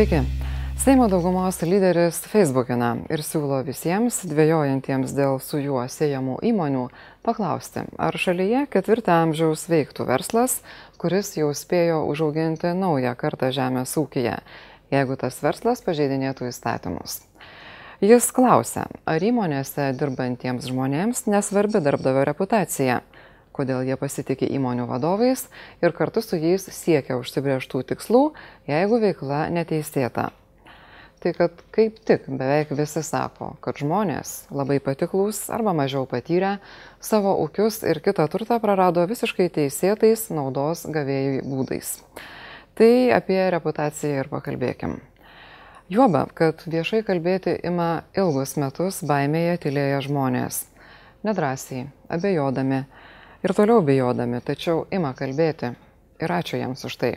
Sveiki. Seimo daugumos lyderis Facebookina ir siūlo visiems dvėjojantiems dėl su juo siejamų įmonių paklausti, ar šalyje ketvirtą amžiaus veiktų verslas, kuris jau spėjo užauginti naują kartą žemės ūkiją, jeigu tas verslas pažeidinėtų įstatymus. Jis klausia, ar įmonėse dirbantiems žmonėms nesvarbi darbdavio reputacija kodėl jie pasitikė įmonių vadovais ir kartu su jais siekia užsibrieštų tikslų, jeigu veikla neteisėta. Tai kad kaip tik beveik visi sako, kad žmonės labai patiklus arba mažiau patyrę savo ūkius ir kitą turtą prarado visiškai teisėtais naudos gavėjų būdais. Tai apie reputaciją ir pakalbėkim. Juoba, kad viešai kalbėti ima ilgus metus baimėje tylėję žmonės. Nedrasiai, abejodami, ir toliau bijodami, tačiau ima kalbėti. Ir ačiū jiems už tai.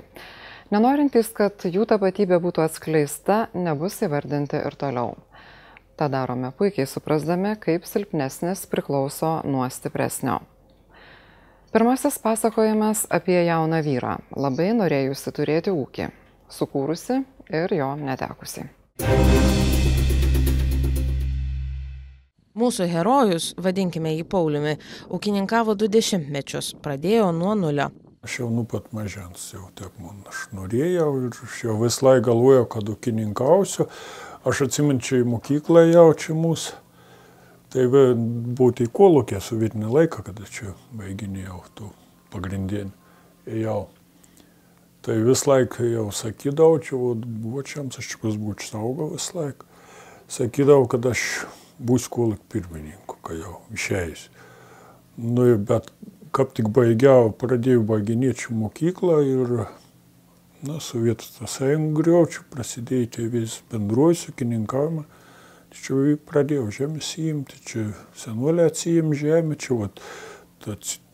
Nenorintys, kad jų tapatybė būtų atskleista, nebus įvardinti ir toliau. Ta darome puikiai suprasdami, kaip silpnesnis priklauso nuo stipresnio. Pirmasis pasakojimas apie jauną vyrą, labai norėjusi turėti ūkį, sukūrusi ir jo netekusi. Mūsų herojus, vadinkime jį Pauliumi, ūkininkavo du dešimtmečius, pradėjo nuo nulio. Aš jau nuo pat mažens jau taip man aš norėjau ir aš jau vis laik galvojau, kad ūkininkausiu. Aš atsiminčiau į mokyklą jau čia mūsų. Tai būtų į kolūkį su vietinį laiką, kada čia baiginėjau tų pagrindinį. Jau. Tai vis laik jau sakydavau, čia čia, aš čia bus būčiau saugau vis laik. Sakydavau, kad aš būsiu kolek pirmininku, kai jau išeis. Nu, bet kaip tik baigiau, pradėjau baiginėčių mokyklą ir na, Sovietų sąjungą griaučių, prasidėjo tie vis bendruoju sukininkavimą. Čia pradėjau žemės įimti, čia senolė atsijim žemę, čia vat,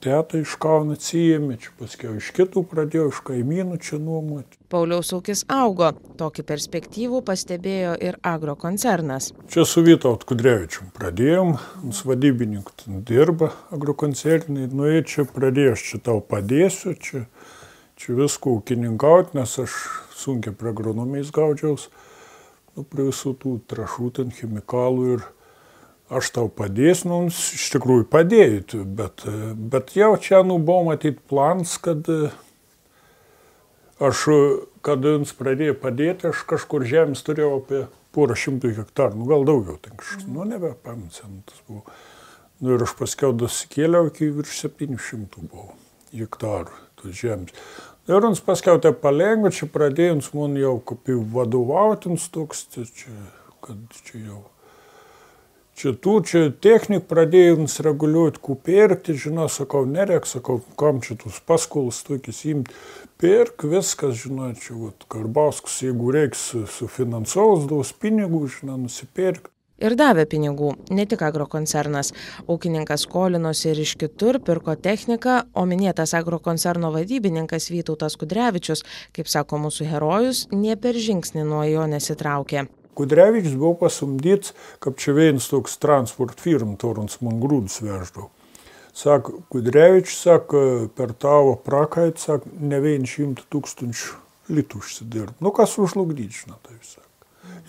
tetą iš Kauno atsijėmė, čia paskiau iš kitų pradėjau, iš kaimynų čia nuomoti. Pauliaus ūkis augo. Tokį perspektyvų pastebėjo ir agrokoncernas. Čia su Vytaut Kudrevičium pradėjom, su vadybininku ten dirba agrokoncernai, nu ir čia pradėjau, aš čia tau padėsiu, čia, čia viską ūkininkauti, nes aš sunkiai prie agronomijos gaudžiaus, nu, prie visų tų trašų, ten chemikalų ir aš tau padėsiu, nu, iš tikrųjų padėjai, bet, bet jau čia, nu, buvo matyti plans, kad aš, kad jums pradėjo padėti, aš kažkur žemės turėjau apie porą šimtų hektarų, nu, gal daugiau, tai kažkas, nu, nebepamenu, tas buvo. Nu, ir aš paskiau dasikėliau iki virš 700 buvo hektarų tos žemės. Ir jums paskiau tai palengva, čia pradėjo jums man jau kaip vadovauti, toks, tai čia, kad čia jau čia tų, čia technik pradėjo jums reguliuoti, ku pirkti, žinau, sakau, nerek, sakau, kam čia tus paskolus tokius imti, pirk viskas, žinau, čia, vat, Karbauskas, jeigu reiks sufinansuos, daus pinigų, žinau, nusipirkti. Ir davė pinigų, ne tik agrokoncernas. Ūkininkas skolinosi ir iš kitur, pirko techniką, o minėtas agrokoncerno vadybininkas Vytautas Kudrevičius, kaip sako mūsų herojus, nie per žingsnį nuo jo nesitraukė. Kudrevičius buvo čia vienas toks transport firm, torons man grūdus veždavo. Sako, Kudrevičius, sako, per tavo prakaitą, sako, ne vien šimtų tūkstančių litų užsidirb. Nu, kas užlugdyti, žinot, tai sako.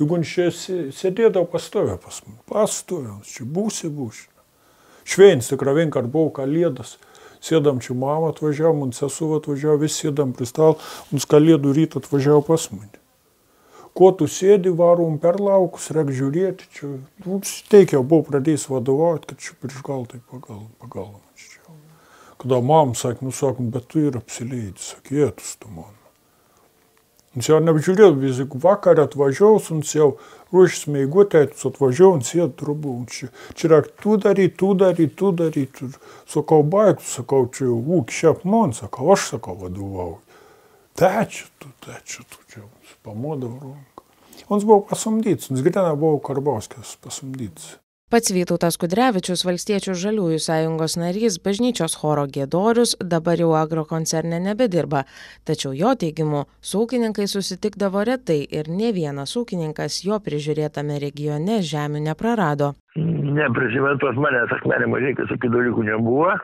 Jeigu čia sėdėdavo pastovę pas mus, pastovę, čia būsi, būsi. Šveinis tikrai vien kart buvo kalėdas. Sėdam čia mamą atvažiavo, man sesuo atvažiavo, visi sėdam prie stalo, mums kalėdų rytą atvažiavo pas mane ko tu sėdi, varom per laukus, reik žiūrėti, čia, nu, teikia, buvau pradėjęs vadovauti, kad čia prieš gal tai pagal, pagal. Čia. Kada mam sakė, nu sakom, bet tu ir apsileidai, sakė, jėtus tu man. Jis jau neapžiūrėjau, vis tik vakarą atvažiavau, jis jau ruošis meigutė, jis atvažiavau, jis sėdi trubu, čia, čia yra tu daryt, tu daryt, tu daryt. Sakau, baigtų, sakau, čia ūk, šiap man, sakau, aš sakau vadovauju. Tečia tu, tečia tu, čia pamodavo ranką. Jis buvo pasamdytas, jis gyvena buvo Karbauskis pasamdytas. Pats Vytautas Kudrevičius, Valstiečių žaliųjų sąjungos narys, bažnyčios choro gėdorius, dabar jau agrokoncerne nebedirba. Tačiau jo teigimu, su ūkininkai susitikdavo retai ir ne vienas ūkininkas jo prižiūrėtame regione žemių neprarado. Neprisimenu, pas manęs akmenė mažai, kad tokių dalykų nebuvo.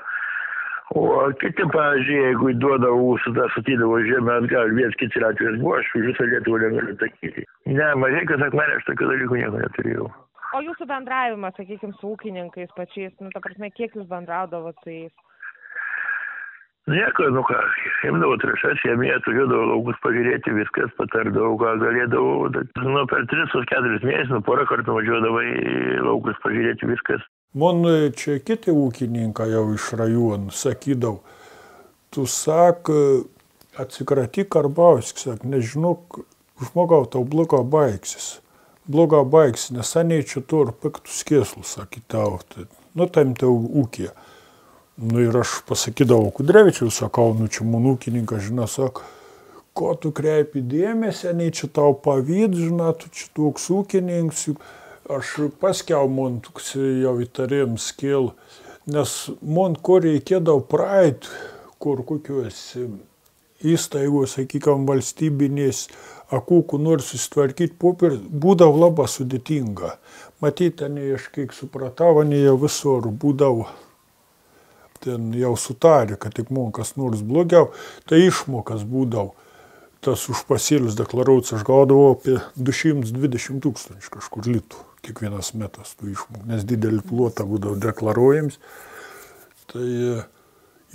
O kiti, pavyzdžiui, jeigu duodavo ūsų, statydavo žemę atgal, vienas kitas atvejis buvo, aš visą Lietuvą negaliu sakyti. Ne, mažai, kas akmenė, aš tokių dalykų nieko neturėjau. O jūsų bendravimas, sakykime, su ūkininkais pačiais, nu, ta prasme, kiek jūs bendraudavo su jais? Nieko, nu ką, imdavau trašas, jėmė, atvažiuodavau laukus pažiūrėti, viskas, patardavau, ką galėdavau. Nu, per 3-4 mėnesius, nu, porą kartų važiuodavau į laukus pažiūrėti, viskas. Man čia kiti ūkininkai jau iš rajonų sakydavo, tu sak, atsikratyk Karbauskis, sak, nežinau, žmogau, tau bloga baigsis. Bloga baigsis, nes seniai čia tu ir piktus kėslus, sakytau, tai, nu, tam tau ūkija. Nu ir aš pasakydavau Kudrevičiui, sakau, nu čia mūsų ūkininkas, žinai, sako, ko tu kreipi dėmesį, nei čia tau pavyd, žinai, tu čia toks ūkininkas, aš paskiau toks jau įtarėm skėl, nes man ko reikėdavo praeit, kur kokiuose įstaigos, sakykime, valstybinės, akūkų nori susitvarkyti popierį, būdavo labai sudėtinga. Matyti, ne aš kiek supratau, ne jau visur būdavo ten jau sutarė, kad tik mums kas nors blogiau, tai išmokas būdavo. Tas už pasėlius deklaruotas aš gaudavau apie 220 tūkstančių kažkur litų kiekvienas metas tų išmokų, nes didelį plotą būdavo deklaruojams. Tai e,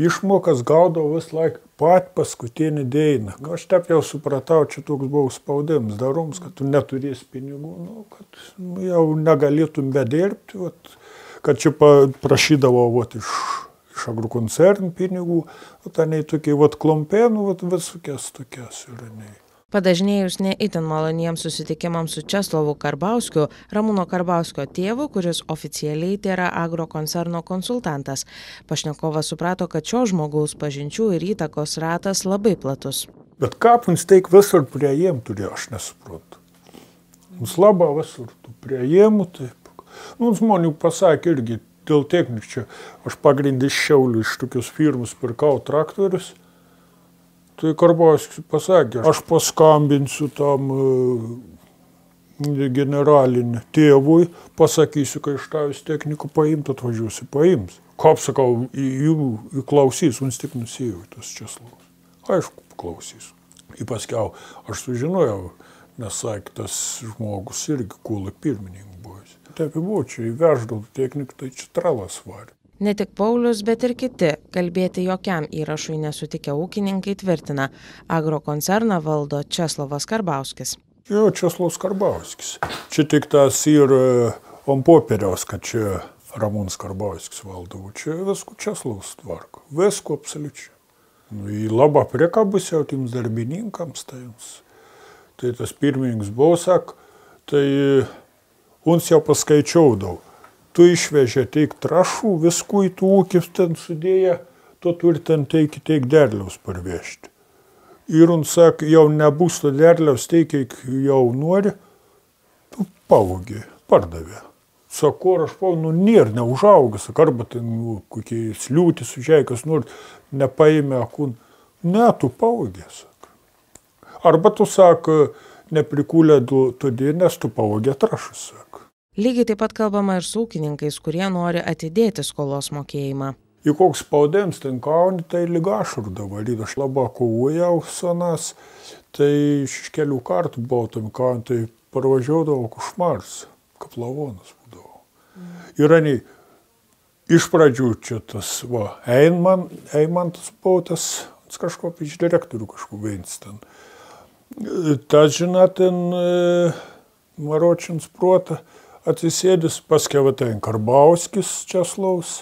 išmokas gaudavau vis laik pat paskutinį dėiną. Nu, aš taip jau supratau, čia toks buvo spaudimas daroms, kad tu neturėsi pinigų, nu, kad nu, jau negalėtum bedirbti, vat, kad čia prašydavo vat, iš iš agrokoncernų pinigų, o ten tokie vat klompėnų, vat visokias tokias yra. Nei. Padažnėjus neįtin maloniems susitikimams su Česlovu Karbauskiu, Ramūno Karbauskio tėvu, kuris oficialiai yra agrokoncerno konsultantas, pašnekovas suprato, kad šio žmogaus pažinčių ir įtakos ratas labai platus. Bet ką mums teik visur prie jiem turėjo, aš nesuprantu. Mums labai visur prie jiem, taip. Nu, žmonių pasakė irgi, dėl technikų čia aš pagrindį Šiaulių, iš tokios firmos pirkau traktorius. Tai Karbauskis pasakė, aš paskambinsiu tam e, generalinį tėvui, pasakysiu, kai iš tavęs technikų paimt, atvažiuosi paims. Ką sakau, jų įklausys, mums tik nusijau tas Česlavas. Aišku, klausys. Į paskiau aš sužinojau, nes sakė, tas žmogus irgi kulak pirmininkas taip buvo, čia įveždavo techniką, tai čia tralas varė. Ne tik Paulius, bet ir kiti, kalbėti jokiam įrašui nesutikę ūkininkai tvirtina, agrokoncerną valdo Česlovas Karbauskis. Jo, Česlovas Karbauskis. Čia tik tas ir on popieriaus, kad čia Ramūnas Karbauskis valdavo. Čia visko Česlovas tvarko. Visko absoliučiai. Nu, į labą priekabus jau tiems darbininkams. Tai, tai tas pirmininkas buvo, sak, tai uns jau paskaičiaudavo. Tu išvežė teik trašų, viskų į tų ūkis ten sudėję, tu turi ten teik, teik derliaus parvežti. Ir uns sak, jau nebus to derliaus, teik, jau nori, tu pavogė, pardavė. Sako, aš pau, nu, nėra neužaugas, arba ten nu, kokie sliūtis, užėjas, nors nepaėmė akun. Ne, tu pavogė, sak. Arba tu sak, neprikūlė todėl, nes tu pavogė trašus, sak. Lygiai taip pat kalbama ir su ūkininkais, kurie nori atidėti skolos mokėjimą. Juk koks spaudėms ten kauni, tai lyga ašurdavo, ir aš labai kovojau senas, tai iš kelių kartų buvau tam kauni, tai parvažiuodavo košmars, kaplavonas būdavo. Mm. Ir ani, iš pradžių čia tas, va, Einman, Einmantas buvo tas, kažko iš direktorių kažko veins ten. Tas, žinot, ten e, Maročins protą atsisėdęs, paskiau ten Karbauskis Česlaus,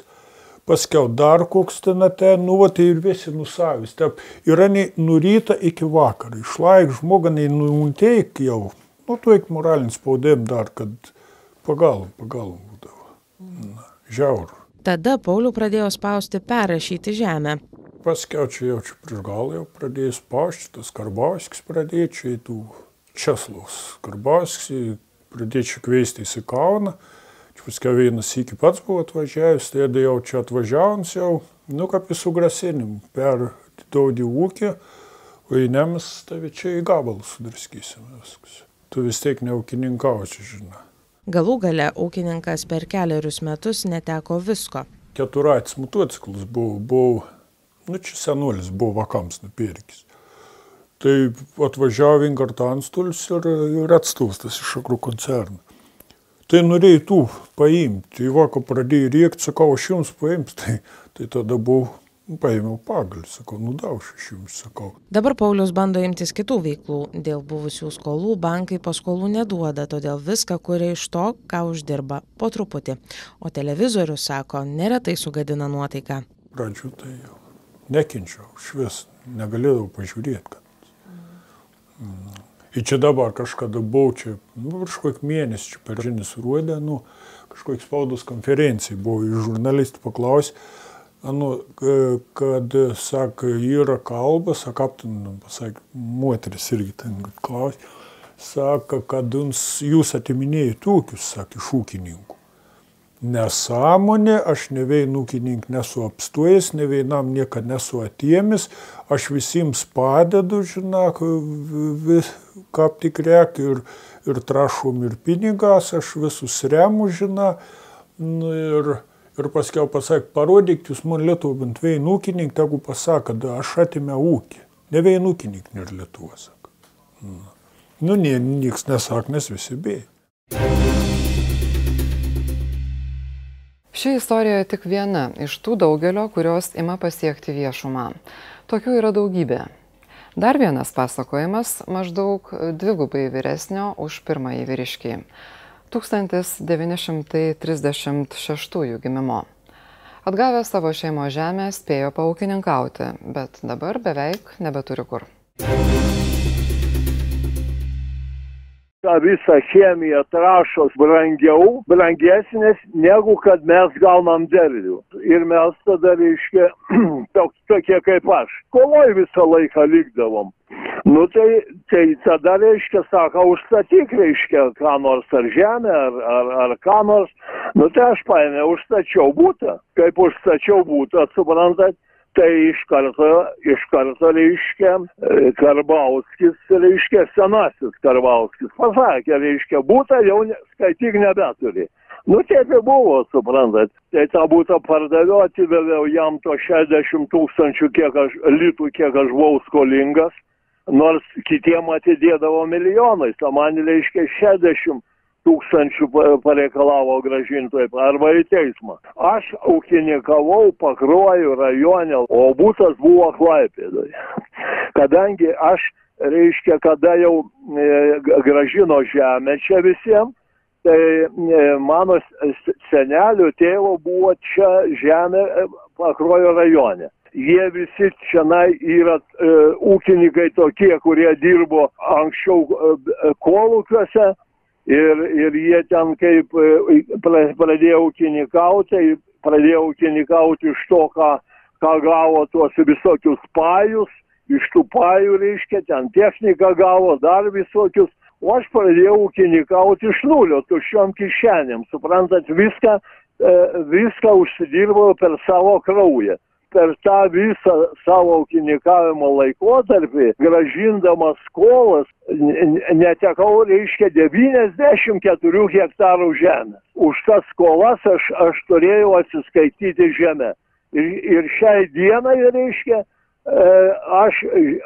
paskiau dar koks ten ten, nu, va, tai ir visi nusavis. Taip, yra nei nuryta iki vakaro, išlaik žmogą, nei nuunteik jau, nu, tu eik moralinis spaudėm dar, kad pagalom, pagalom būdavo. Na, žiauru. Tada Paulių pradėjo spausti perrašyti žemę. Paskiau čia jau čia prieš galą jau pradėjo spausti, tas Karbauskis pradėjo čia į tų Česlaus. Karbauskis pradėčiau kveistis į Kauną. Čia paskui vienas iki pats buvo atvažiavęs, tai jau čia atvažiavant jau, nu kaip į sugrasinimu, per daudį ūkį, o į nemis tave čia į gabalą sudraskysim viskas. Tu vis tiek neūkininkauči, žinai. Galų gale ūkininkas per keliarius metus neteko visko. Keturats motociklas buvo, buvo Nu, čia senuolis buvo vakams nupirkis. Tai atvažiavo vienkartą antstolis ir, ir atstūstas iš agrų koncerną. Tai norėjau paimti, į vaką pradėjau rėkti, sakau, aš jums paimsiu, tai, tai tada buvau paėmiau pagalį, sakau, nudaušiu iš jums, sakau. Dabar Paulius bando imtis kitų veiklų. Dėl buvusių skolų bankai paskolų neduoda, todėl viską kuria iš to, ką uždirba, po truputį. O televizorius, sako, neretai sugadina nuotaiką. Pradžių tai jau nekenčiau, švis, negalėjau pažiūrėti, kad. Ir čia dabar kažkada buvau čia, nu, kažkokį mėnesį čia per žinis ruodę, nu, kažkokį spaudos konferencijai buvau, iš žurnalistų paklausė, nu, kad, sako, yra kalba, sako, nu, pasakė, moteris irgi ten klausė, sako, kad jūs atiminėjai ūkius, sakė, iš ūkininkų nesąmonė, aš ne vienu ūkininkų nesu apstojęs, ne vienam niekada nesu atėmis, aš visiems padedu, žinok, ką tik rek ir, ir trašom ir pinigas, aš visus remu, žinok, nu, ir, ir paskiau pasak, parodyk, jūs man Lietuvą bent vienu ūkininką, tegu pasako, kad aš atėmė ūkį. Ne vienu ūkininką ir Lietuvą, sako. Nu, nu nie, nieks nesak, nes visi bėga. Ši istorija tik viena iš tų daugelio, kurios ima pasiekti viešumą. Tokių yra daugybė. Dar vienas pasakojimas maždaug dvigubai vyresnio už pirmąjį vyriškį. 1936 gimimo. Atgavęs savo šeimo žemę spėjo paukininkauti, bet dabar beveik nebeturi kur. Tą visą chemiją trašos brangiau, brangesnės negu kad mes gaunam derlių. Ir mes tada, reiškia, tokie kaip aš, koloj visą laiką likdavom. Nu tai, tai tada, reiškia, sako, užstatyk, reiškia, ką nors ar žemę, ar, ar, ar ką nors. Nu tai aš paėmiau, užstačiau būtą. Kaip užstačiau būtą, suprantat, tai iš karto, iš karto reiškia, Karbauskis, reiškia, senasis Karbauskis pasakė, reiškia, būtą jau ne, skaityk nebeturi. Nu, taip ir buvo, suprantat. Tai tą būtą pardaviau, atidaviau jam to 60 tūkstančių kiek aš, litų, kiek aš buvau skolingas, nors kitiem atidėdavo milijonais, o man reiškia 60 tūkstančių pareikalavo gražintojai arba į teismą. Aš ūkininkavau pakruojų rajone, o būtas buvo Klaipėdoje. Kadangi aš, reiškia, kada jau e, gražino žemę čia visiems, tai e, mano senelio tėvo buvo čia žemė e, pakruojo rajone jie visi čionai yra e, ūkininkai tokie, kurie dirbo anksčiau e, kolūkiuose, ir, ir jie ten kaip e, pradėjo ūkininkauti, tai pradėjo ūkininkauti iš to, ką, ką gavo tuos visokius pajus, iš tų pajų reiškia, ten techniką gavo, dar visokius, o aš pradėjau ūkininkauti iš nulio, tuščiom kišenėm, suprantat, viską, e, viską užsidirbau per savo kraują per tą visą savo ūkininkavimo laikotarpį, gražindamas skolas, netekau, reiškia, 94 hektarų žemės. Už tas skolas aš, aš turėjau atsiskaityti žemę. Ir, ir šiai dienai, reiškia, e, aš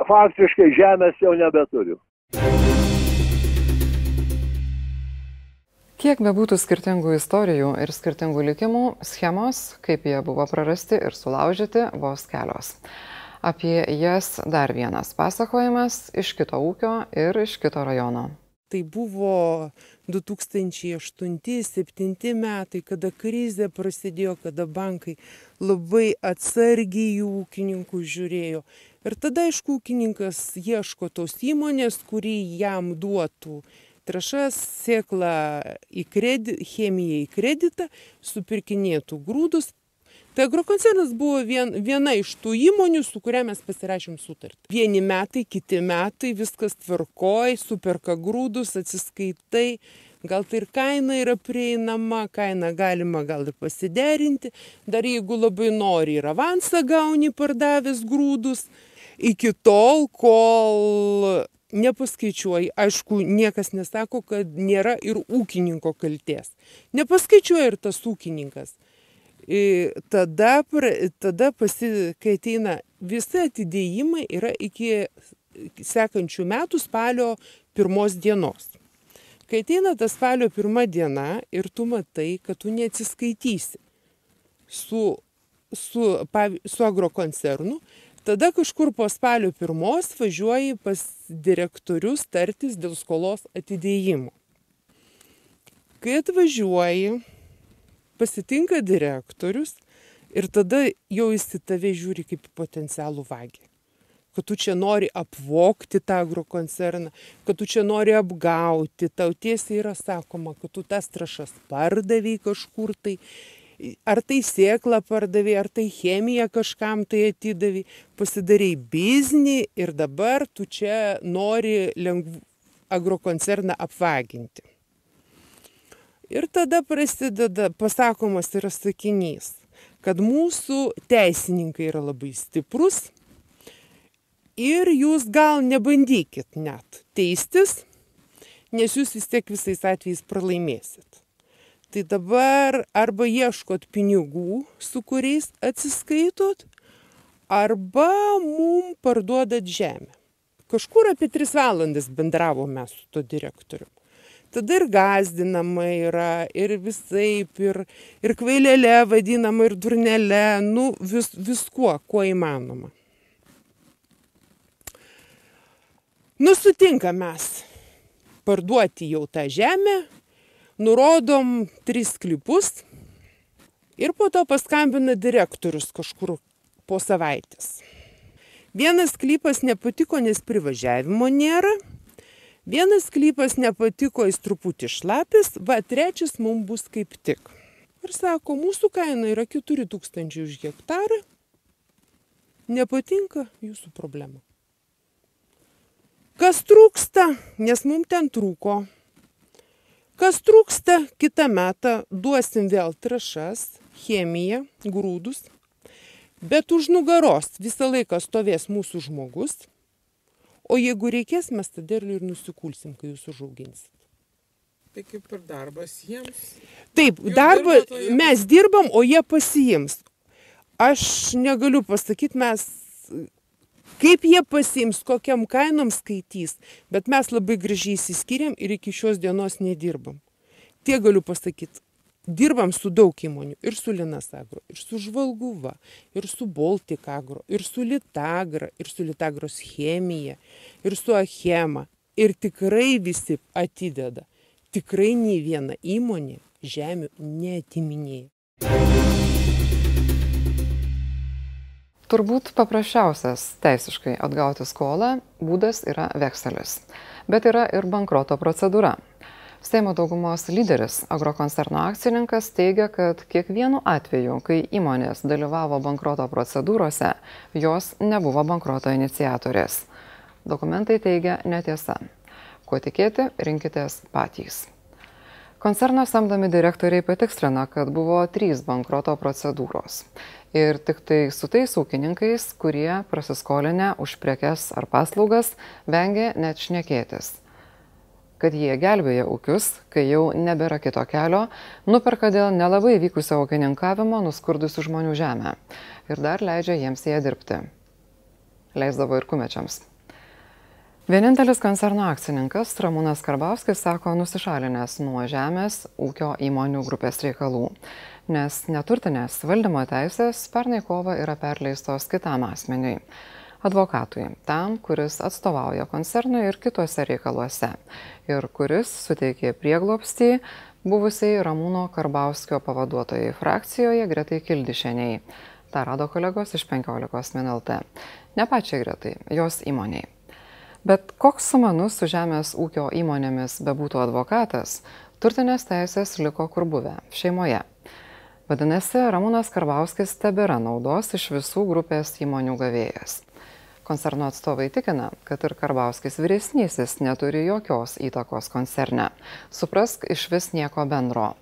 faktiškai žemės jau nebeturiu. Kiek bebūtų skirtingų istorijų ir skirtingų likimų, schemos, kaip jie buvo prarasti ir sulaužyti, vos kelios. Apie jas dar vienas pasakojimas iš kito ūkio ir iš kito rajono. Tai buvo 2008-2007 metai, kada krizė prasidėjo, kada bankai labai atsargiai jų ūkininkų žiūrėjo. Ir tada, aišku, ūkininkas ieško tos įmonės, kuri jam duotų trąšas, sėklą į kreditą, chemiją į kreditą, supirkinėtų grūdus. Tai agrokoncernas buvo vien, viena iš tų įmonių, su kuria mes pasirašėm sutartį. Vieni metai, kiti metai, viskas tvarkoj, superka grūdus, atsiskaitai, gal tai ir kaina yra prieinama, kaina galima gal ir pasiderinti, dar jeigu labai nori ir avansą gauni pardavęs grūdus, iki tol, kol nepaskaičiuoji. Aišku niekas nesako kad nėra ir ūkininko kaltės. Nepaskaičiuoja ir tas ūkininkas. Ir tada, tada pasi, kai ateina visi atidėjimai yra iki sekančių metų spalio pirmos dienos. Kai ateina ta spalio pirma diena ir tu matai, kad tu neatsiskaitysi su, su, su agrokoncernu, tada kažkur po spalio pirmos važiuoji pas direktorius tartis dėl skolos atidėjimo. Kai atvažiuoji, pasitinka direktorius ir tada jau jis į tave žiūri kaip potencialų vagį. Kad tu čia nori apvokti tą agrokoncerną, kad tu čia nori apgauti, tau tiesiai yra sakoma, kad tu tas trašas pardaviai kažkur tai, ar tai sėklą pardavai, ar tai chemiją kažkam tai atidavai, pasidarai biznį ir dabar tu čia nori lengv... agrokoncerną apvaginti. Ir tada prasideda, pasakomas yra sakinys, kad mūsų teisininkai yra labai stiprus ir jūs gal nebandykit net teistis, nes jūs vis tiek visais atvejais pralaimėsit. Tai dabar arba ieškot pinigų, su kuriais atsiskaitot, arba mum parduodat žemę. Kažkur apie tris valandas bendravome su to direktoriu tada ir gazdinama yra ir visaip ir ir kvailele vadinama ir durnele. Nu vis viskuo kuo įmanoma. Nu sutinkam mes parduoti jau tą žemę nurodom tris sklypus ir po to paskambina direktorius kažkur po savaitės vienas sklypas nepatiko nes privažiavimo nėra Vienas sklypas nepatiko, jis truputį šlapis, va trečias mums bus kaip tik. Ir sako, mūsų kaina yra 4000 už hektarą. Nepatinka jūsų problema. Kas trūksta, nes mums ten trūko. Kas trūksta, kitą metą duosim vėl trašas, chemiją, grūdus. Bet už nugaros visą laiką stovės mūsų žmogus O jeigu reikės, mes tą derlių ir nusikulsim, kai jūs užauginsit. Tai kaip ir darbas jiems. Taip, darbą mes dirbam, o jie pasiims. Aš negaliu pasakyti, mes kaip jie pasiims, kokiam kainom skaitys, bet mes labai gražiai įsiskiriam ir iki šios dienos nedirbam. Tie galiu pasakyti, dirbam su daug įmonių ir su linas agro ir su žvalguva ir su boltik agro ir su litagra ir su litagros chemija ir su achema. Ir tikrai visi atideda. Tikrai nei viena įmonė žemių neatiminėja Turbūt paprasčiausias teisiškai atgauti skolą būdas yra vekselis, bet yra ir bankroto procedūra. Seimo daugumos lyderis agrokoncerno akcininkas teigia kad kiekvienu atveju kai įmonės dalyvavo bankroto procedūrose jos nebuvo bankroto iniciatorės. Dokumentai teigia netiesa. Kuo tikėti rinkitės patys. Koncerno samdomi direktoriai patikslina kad buvo trys bankroto procedūros ir tiktai su tais ūkininkais kurie prasiskolinę už prekes ar paslaugas vengė net šnekėtis kad jie gelbėja ūkius, kai jau nebėra kito kelio, nuperka dėl nelabai vykusio ūkininkavimo nuskurdusių žmonių žemę ir dar leidžia jiems ją dirbti. Leisdavo ir kumečiams. Vienintelis koncerno akcininkas Ramūnas Karbauskis sako nusišalinęs nuo žemės ūkio įmonių grupės reikalų, nes neturtinės valdymo teisės pernai kovą yra perleistos kitam asmeniui advokatui tam kuris atstovauja koncernui ir kituose reikaluose ir kuris suteikė prieglobstį buvusiai ramūno karbauskio pavaduotojai frakcijoje gretai kildišienei tą rado kolegos iš penkiolikos min lt ne pačiai gretai jos įmonei bet koks sumanus su žemės ūkio įmonėmis bebūtų advokatas turtinės teisės liko kur buvę šeimoje. Vadinasi ramūnas karbauskis tebėra naudos iš visų grupės įmonių gavėjas. Koncerno atstovai tikina kad ir karbauskis vyresnysis neturi jokios įtakos koncerne. Suprask išvis nieko bendro.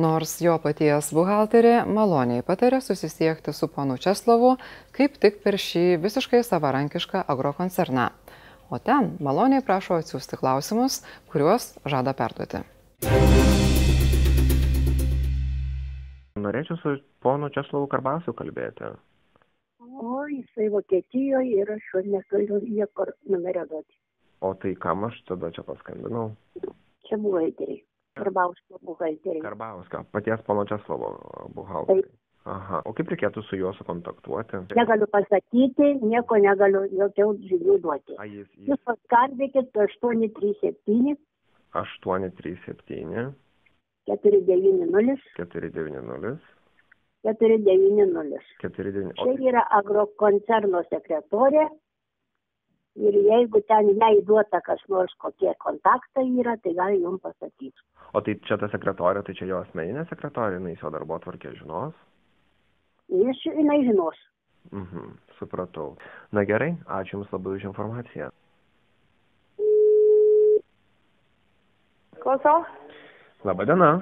Nors jo paties buhalterė maloniai pataria susisiekti su ponu česlovu kaip tik per šį visiškai savarankišką agrokoncerną o ten maloniai prašo atsiųsti klausimus kuriuos žada perduoti norėčiau su ponu Česlovu Karbausiu kalbėti. O jisai Vokietijoje ir aš jo negaliu niekur numerio duoti. O tai kam aš tada čia paskambinau? Čia buhalteriai. Karbauskio buhalteriai. Karbauskio, paties pono Česlovo buhalteriai. Aha, o kaip reikėtų su juo sukontaktuoti? Negaliu pasakyti, nieko negaliu, jokių žinių duoti. A, jis, Jūs jis paskambinkit 837 837 490 490 490. 49. Čia yra agrokoncerno sekretorė. Ir jeigu ten jai duota kas nors kokie kontaktai yra, tai gali jums pasakyti. O tai čia ta sekretorė, tai čia jo asmeninė sekretorė, jinai jo darbo tvarkė žinos? Jis jinai žinos. Mhm, supratau. Na gerai, ačiū Jums labai už informaciją. Klausau. Labadiena.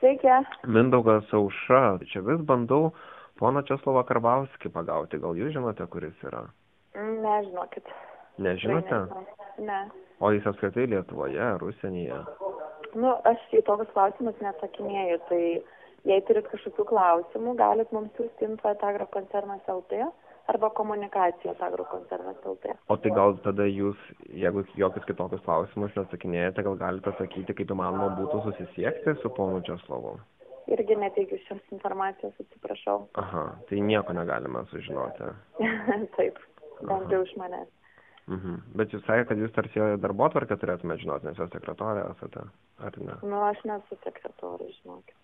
Sveiki. Mindaugas Aušra. Čia vis bandau poną Česlovą Karbauskį pagauti. Gal jūs žinote, kuris yra? Nežinokit. Nežinote? Ne. O jis apskritai Lietuvoje ar užsienyje? Nu, aš į tokius klausimus neatsakinėju, tai jei turit kažkokių klausimų, galit mums siūsti info agrokoncernas LT arba komunikacijos agrokoncernas LT. O tai gal tada jūs, jeigu jokius kitokius klausimus neatsakinėjate, gal galite pasakyti, kaip įmanoma būtų susisiekti su ponu Česlovu? Irgi neteikiu šios informacijos, atsiprašau. Aha, tai nieko negalime sužinoti. Taip, bent jau iš manęs. Mhm. Bet jūs sakėte, kad jūs tarsi jo darbo tvarkę turėtumėte žinoti, nes jos sekretorė esate, ar ne? Nu, aš nesu sekretorius, žinokit.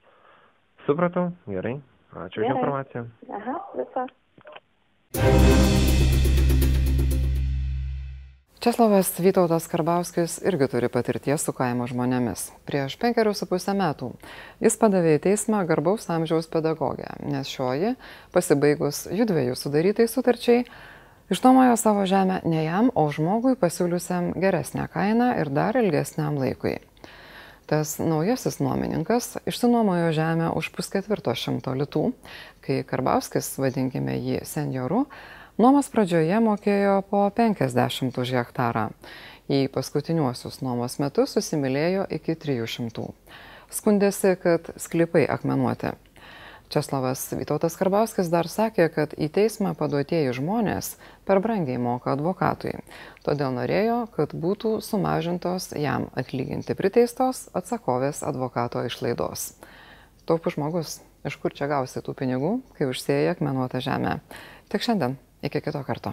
Supratau, gerai. Ačiū už informaciją. Aha, visą. Česlovas Vytautas Karbauskis irgi turi patirties su kaimo žmonėmis. Prieš penkerius su pusę metų jis padavė į teismą garbaus amžiaus pedagogę, nes šioji, pasibaigus jų dviejų sudarytai sutarčiai, išnuomojo savo žemę ne jam, o žmogui pasiūliusiam geresnę kainą ir dar ilgesniam laikui. Tas naujasis nuomininkas išsinuomojo žemę už pusketvirto šimto litų, kai Karbauskis, vadinkime jį senjoru, nuomos pradžioje mokėjo po 50 už hektarą. Į paskutiniuosius nuomos metus susimilėjo iki 300. Skundėsi, kad sklypai akmenuoti. Česlavas Vytautas Karbauskis dar sakė, kad į teismą paduotieji žmonės per brangiai moka advokatui. Todėl norėjo, kad būtų sumažintos jam atlyginti priteistos atsakovės advokato išlaidos. Taupus žmogus, iš kur čia gausi tų pinigų, kai užsėjai akmenuotą žemę. Tik šiandien, iki kito karto.